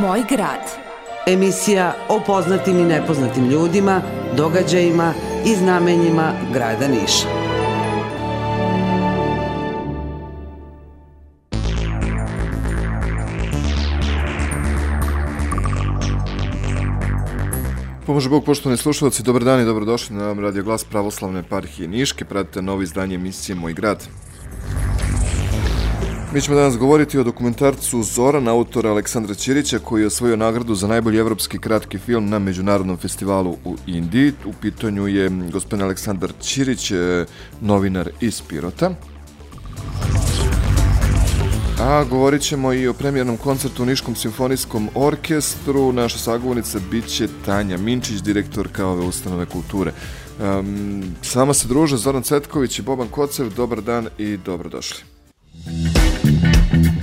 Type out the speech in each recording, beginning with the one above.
Moj grad. Emisija o poznatim i nepoznatim ljudima, događajima i znamenjima grada Niša. Pomože Bog, poštovani slušalci, dobar dan i dobrodošli na Radio Glas Pravoslavne parhije Niške. Pratite novo izdanje emisije Moj grad. Mi ćemo danas govoriti o dokumentarcu Zoran, autora Aleksandra Ćirića, koji je osvojio nagradu za najbolji evropski kratki film na Međunarodnom festivalu u Indiji. U pitanju je gospodin Aleksandar Ćirić, e, novinar iz Pirota. A govorit ćemo i o premijernom koncertu u Niškom simfonijskom orkestru. Naša sagovornica biće Tanja Minčić, direktorka ove ustanove kulture. Um, sama se druže Zoran Cetković i Boban Kocev. Dobar dan i dobrodošli. Nešto Mm-hmm.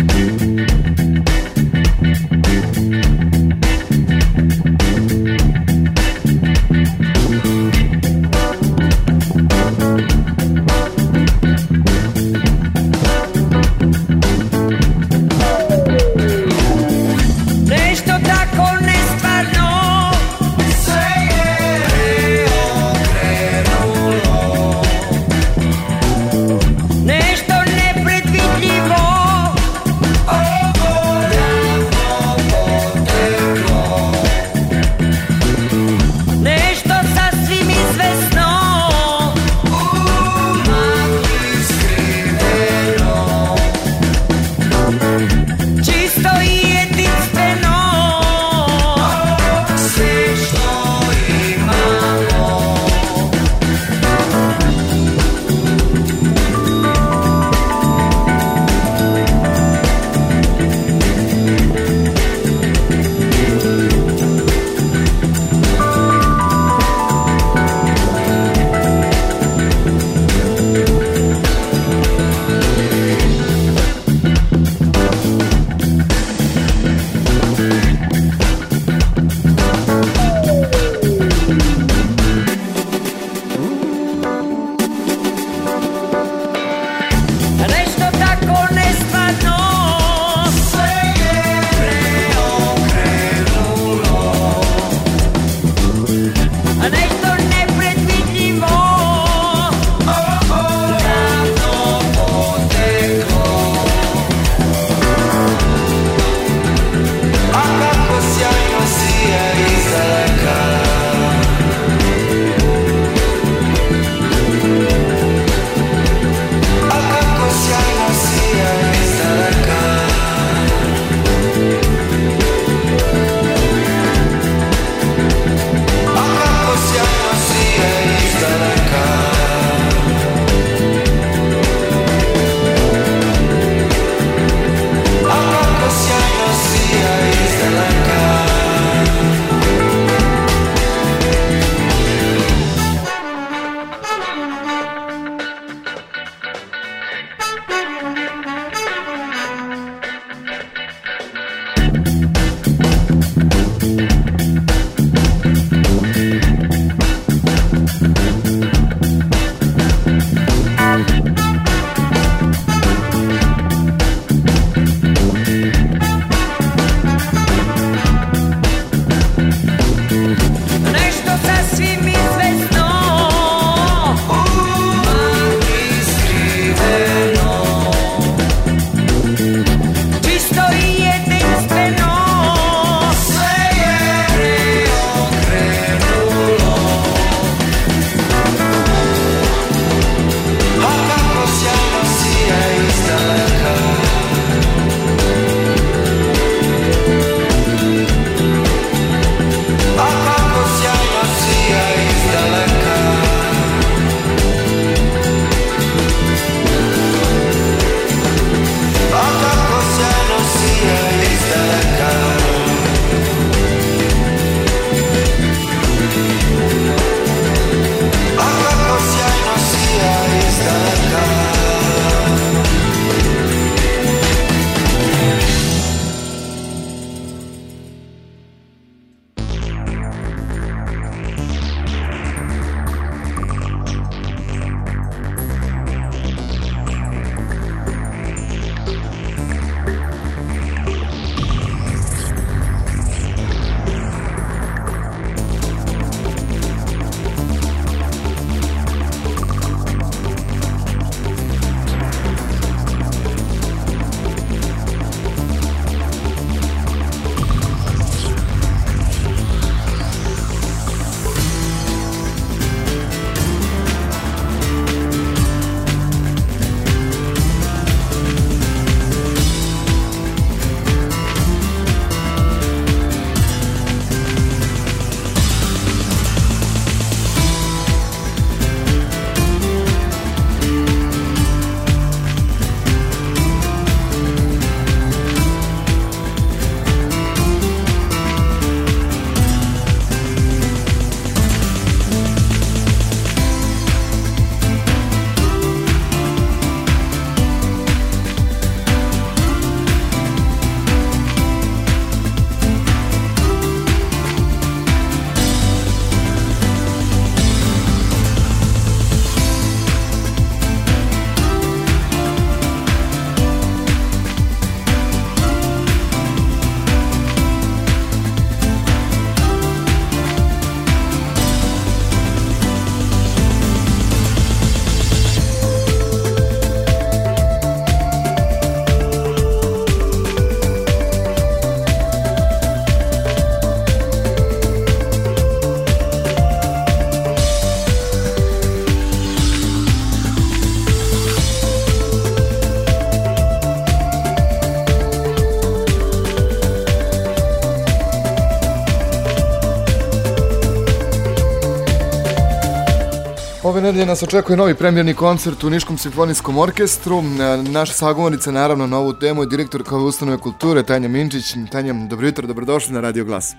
Ove nedelje nas očekuje novi premjerni koncert u Niškom simfonijskom orkestru. E, Naša sagovornica naravno na ovu temu je direktorka ove ustanove kulture Tanja Minčić. Tanja, dobro jutro, dobrodošli na Radio Glas.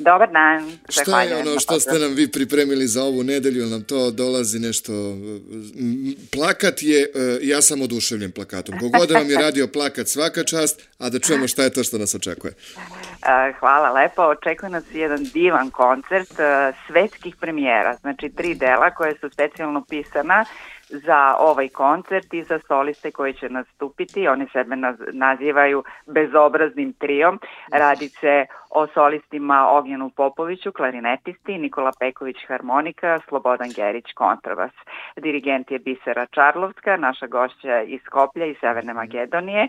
Dobar dan. Šta je ono što ste nam vi pripremili za ovu nedelju? Nam to dolazi nešto... Plakat je, e, ja sam oduševljen plakatom. Kogod vam je radio plakat svaka čast, a da čujemo šta je to što nas očekuje. E, Hvala lepo. Očekuje nas jedan divan koncert e, svetskih premijera. Znači tri dela koje su specijalno pisana za ovaj koncert i za soliste koji će nastupiti. Oni sebe naz- nazivaju bezobraznim trijom. Radi se o solistima Ognjenu Popoviću, klarinetisti, Nikola Peković harmonika, Slobodan Gerić kontrabas. Dirigent je Bisera Čarlovska, naša gošća iz Skoplja i Severne Makedonije,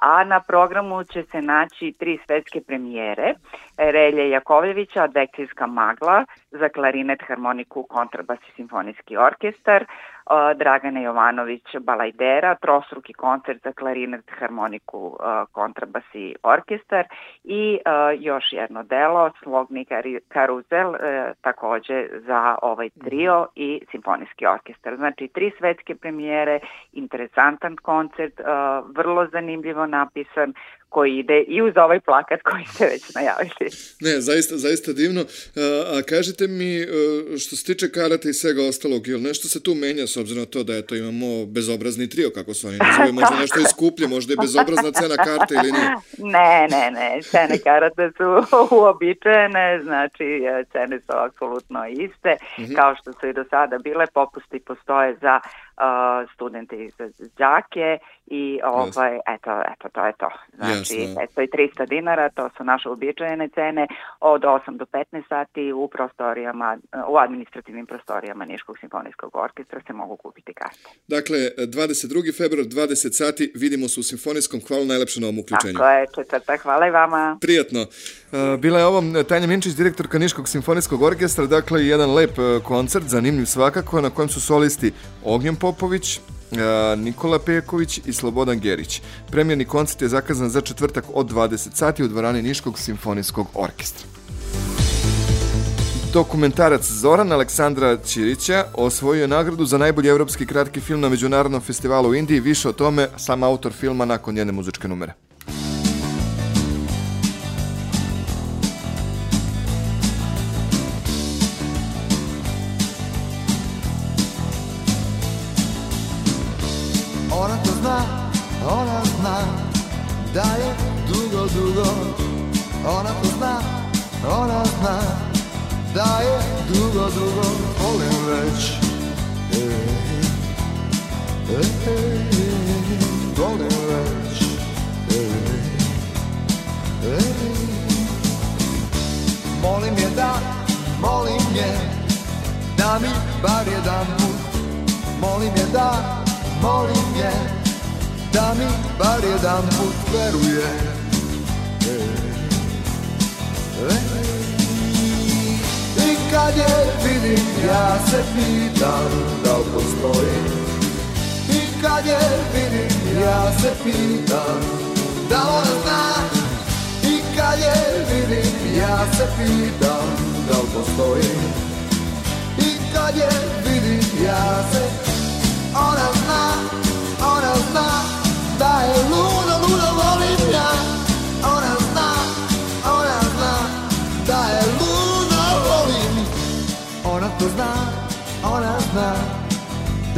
a na programu će se naći tri svetske premijere. Relje Jakovljevića, Advekcijska magla, za klarinet, harmoniku, kontrabas i simfonijski orkestar, Dragana Jovanović Balajdera, trostruki koncert za klarinet, harmoniku, kontrabas i orkestar i još jedno delo, Slogni karuzel, e, takođe za ovaj trio i simfonijski orkestar. Znači, tri svetske premijere, interesantan koncert, vrlo zanimljivo napisan, koji ide i uz ovaj plakat koji ste već najavili. Ne, zaista, zaista divno. A, a kažite mi, e, što se tiče karata i svega ostalog, jel nešto se tu menja s obzirom na to da eto imamo bezobrazni trio, kako se oni nazivaju, možda nešto je skuplje, možda je bezobrazna cena karte ili nije? Ne, ne, ne, cene karata su uobičajene, znači e, cene su apsolutno iste, kao što su i do sada bile, popusti postoje za uh, studente i za đake i ovaj, eto, eto, to je to. Znači, Jasno. 500 i 300 dinara, to su naše uobičajene cene, od 8 do 15 sati u prostorijama, u administrativnim prostorijama Niškog simfonijskog orkestra se mogu kupiti karte. Dakle, 22. februar, 20 sati, vidimo se u Simfonijskom, hvala najlepše na ovom uključenju. Tako je, četvrtak, hvala i vama. Prijatno. E, Bila je ovo Tanja Minčić, direktorka Niškog simfonijskog orkestra, dakle jedan lep e, koncert, zanimljiv svakako, na kojem su solisti Ognjen Popović, e, Nikola Peković i Slobodan Gerić. Premjerni koncert je zakazan za četvrtak od 20 sati u dvorani Niškog simfonijskog orkestra. Dokumentarac Zoran Aleksandra Ćirića osvojio je nagradu za najbolji evropski kratki film na Međunarodnom festivalu u Indiji. Više o tome sam autor filma nakon njene muzičke numere. Ej, ej, ej, Volim već Ej, ej. Molim je da, molim je Da mi bar jedan put Molim je da, molim je Da mi bar jedan put veruje Ej, ej. Kad je vidim ja se pitam da li postoji. I kad je vidim ja se pitam da li ona zna. I kad je vidim ja se pitam da li postoji. I kad je vidim ja se Ona zna, ona zna Da je luda,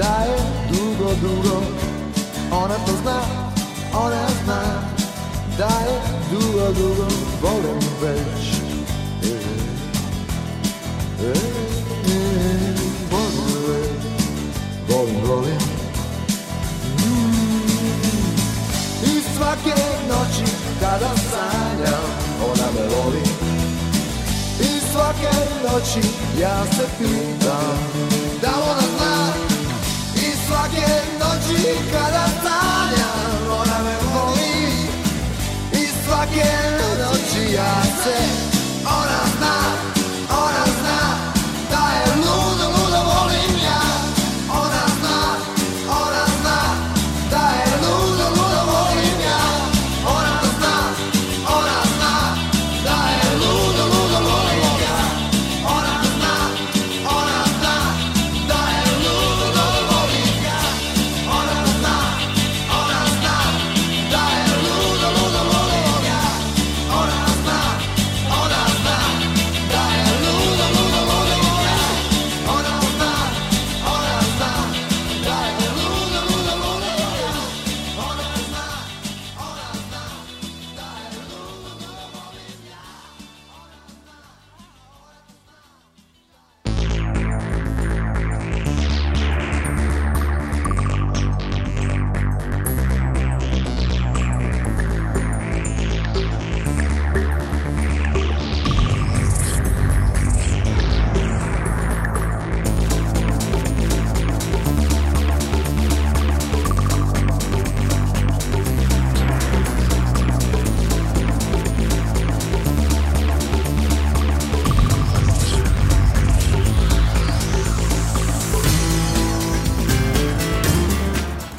Da dugo, dugo. Ona to zna, ona zna Da je dugo, dugo. Volim već. Ej, ej, ej, Volim već. Volim, volim. Mm. I svake noći kada sanjam ona me voli. I svake noći ja se pitam da ona zna svake noći kada sanjam ona me voli I svake noći ja se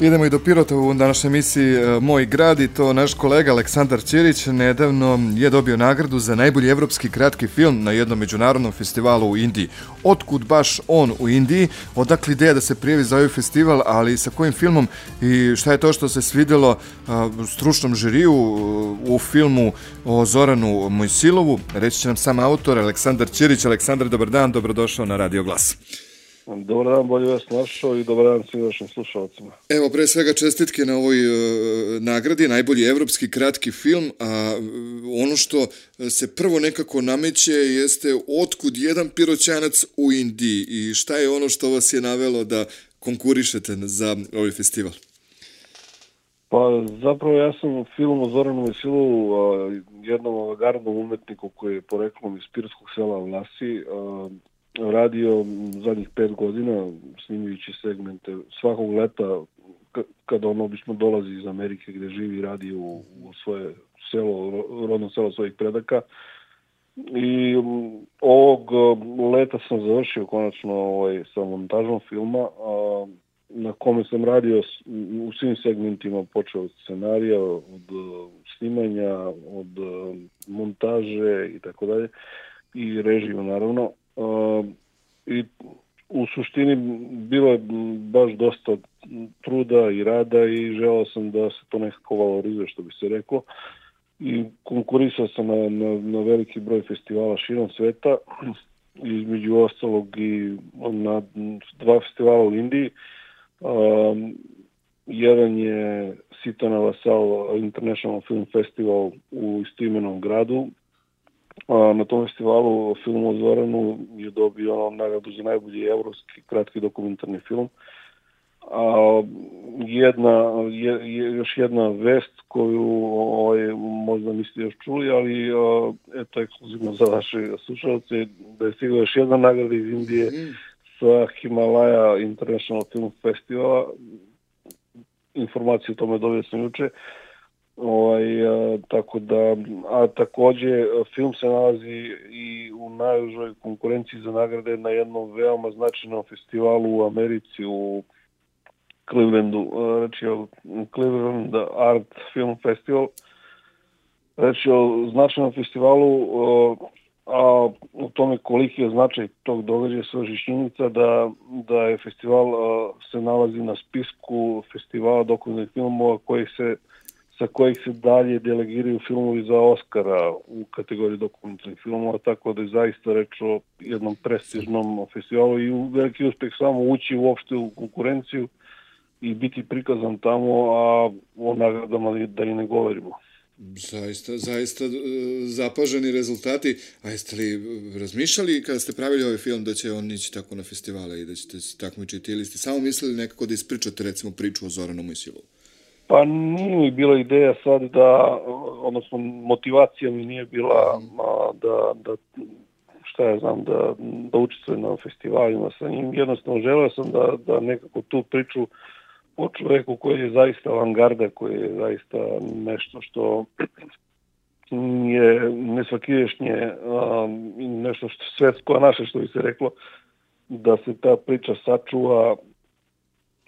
Idemo i do Pirota u današnjoj emisiji e, Moj grad i to naš kolega Aleksandar Ćirić nedavno je dobio nagradu za najbolji evropski kratki film na jednom međunarodnom festivalu u Indiji. Otkud baš on u Indiji? Odakle ideja da se prijavi za ovaj festival, ali sa kojim filmom i šta je to što se svidelo a, stručnom žiriju u filmu o Zoranu Mojsilovu? Reći će nam sam autor Aleksandar Ćirić. Aleksandar, dobar dan, dobrodošao na Radio Glas. Dobar dan, bolje vas našao i dobar dan svim vašim slušalcima. Evo, pre svega čestitke na ovoj e, nagradi, najbolji evropski kratki film, a e, ono što se prvo nekako nameće jeste otkud jedan piroćanac u Indiji i šta je ono što vas je navelo da konkurišete za ovaj festival? Pa zapravo ja sam film o Zoranu Vesilu, a, jednom avangardnom umetniku koji je poreklom iz Pirskog sela Vlasi, a, radio zadnjih pet godina snimajući segmente svakog leta kada on obično dolazi iz Amerike gde živi i radi u, u svoje selo, rodno selo svojih predaka. I um, ovog um, leta sam završio konačno ovaj, sa montažom filma, a, na kome sam radio u svim segmentima, počeo od scenarija, od snimanja, od montaže i tako dalje, i režiju naravno. Uh, I u suštini bilo je baš dosta truda i rada i želao sam da se to nekako valorizuje, što bi se reklo. I konkurisao sam na, na, na veliki broj festivala širom sveta, između ostalog i na dva festivala u Indiji. Um, jedan je Sitana Vasal International Film Festival u istoimenom gradu na tom festivalu film o Zoranu je dobio nagradu za najbolji evropski kratki dokumentarni film. A, jedna, je, je, još jedna vest koju ovaj, možda niste još čuli, ali a, eto ekskluzivno za vaše slušalce, da je stigla još jedna nagrada iz Indije mm. sa Himalaya International Film Festivala. Informaciju o tome dobio sam juče. Ovaj, a, tako da, a takođe film se nalazi i u najužoj konkurenciji za nagrade na jednom veoma značajnom festivalu u Americi u Clevelandu, reći o Cleveland Art Film Festival. Reći o značajnom festivalu, a u tome koliki je značaj tog događaja svrži činjenica da, da je festival se nalazi na spisku festivala dokumentarnih filmova koji se sa kojih se dalje delegiraju filmovi za Oscara u kategoriji dokumentarnih filmova, tako da je zaista reč o jednom prestižnom festivalu i veliki uspeh samo ući uopšte u konkurenciju i biti prikazan tamo, a o nagradama da i ne govorimo. Zaista, zaista e, zapaženi rezultati. A jeste li razmišljali kada ste pravili ovaj film da će on ići tako na festivale i da ćete se takmičiti ili ste samo mislili nekako da ispričate recimo priču o Zoranu Mojsilovu? Pa nije mi bila ideja sad da, odnosno motivacija mi nije bila da, da šta ja znam, da, da učestvujem na festivalima sa njim. Jednostavno želeo sam da, da nekako tu priču o čoveku koji je zaista avangarda, koji je zaista nešto što je nesvakiješnje, nešto što svetsko, a naše što bi se reklo, da se ta priča sačuva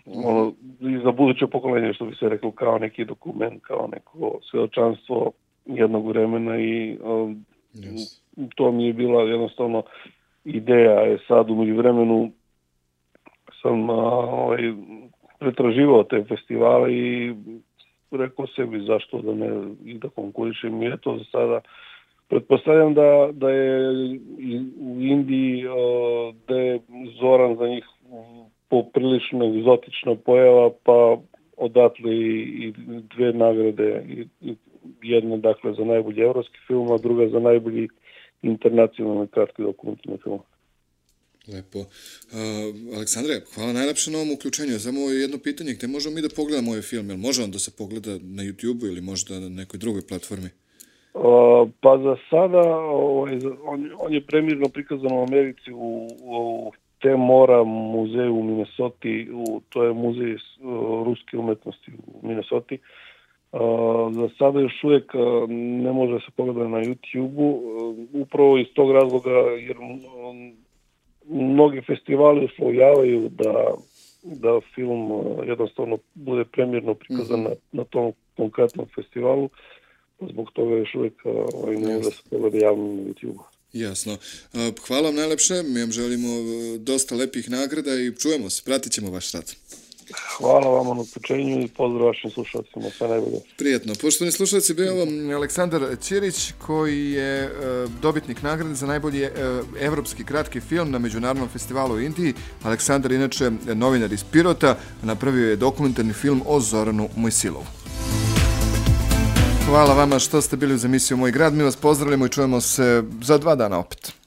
ono, i za buduće pokolenje, što bi se reklo, kao neki dokument, kao neko svedočanstvo jednog vremena i um, yes. to mi je bila jednostavno ideja. Je sad umeđu vremenu sam a, ovaj, pretraživao te festivale i rekao sebi zašto da ne i da konkurišem i eto za sada pretpostavljam da, da je u Indiji da je Zoran za njih poprilično egzotična pojava, pa odatle i, dve nagrade, i, i jedna dakle za najbolji evropski film, a druga za najbolji internacionalni kratki dokumentarni film. Lepo. Uh, Aleksandre, hvala najlepše na ovom uključenju. Samo jedno pitanje, gde možemo mi da pogledamo ovaj film? Jel može on da se pogleda na YouTube ili možda na nekoj drugoj platformi? Uh, pa za sada ovaj, on, on je premirno prikazan u Americi u, u te mora muzej u Minnesota, u, to je muzej uh, ruske umetnosti u Minnesota. Uh, za sada još uvijek uh, ne može se pogledati na YouTube-u, uh, upravo iz tog razloga jer um, mnogi festivali uslovljavaju da da film a, jednostavno bude premjerno prikazan na, na tom konkretnom festivalu. Zbog toga još uvijek a, ovaj, ne može se pogleda javno na YouTube. Jasno. E, Hvala vam najlepše, mi vam želimo e, dosta lepih nagrada i čujemo se, pratit ćemo vaš rad. Hvala vama na uključenju i pozdrav vašim slušalcima. Sve najbolje. Prijetno. Poštovani slušalci, bio ovo Aleksandar Ćirić koji je e, dobitnik nagrade za najbolji e, evropski kratki film na Međunarodnom festivalu u Indiji. Aleksandar inače novinar iz Pirota, napravio je dokumentarni film o Zoranu Mojsilovu. Hvala vama što ste bili uz emisiju Moj grad. Mi vas pozdravljamo i čujemo se za dva dana opet.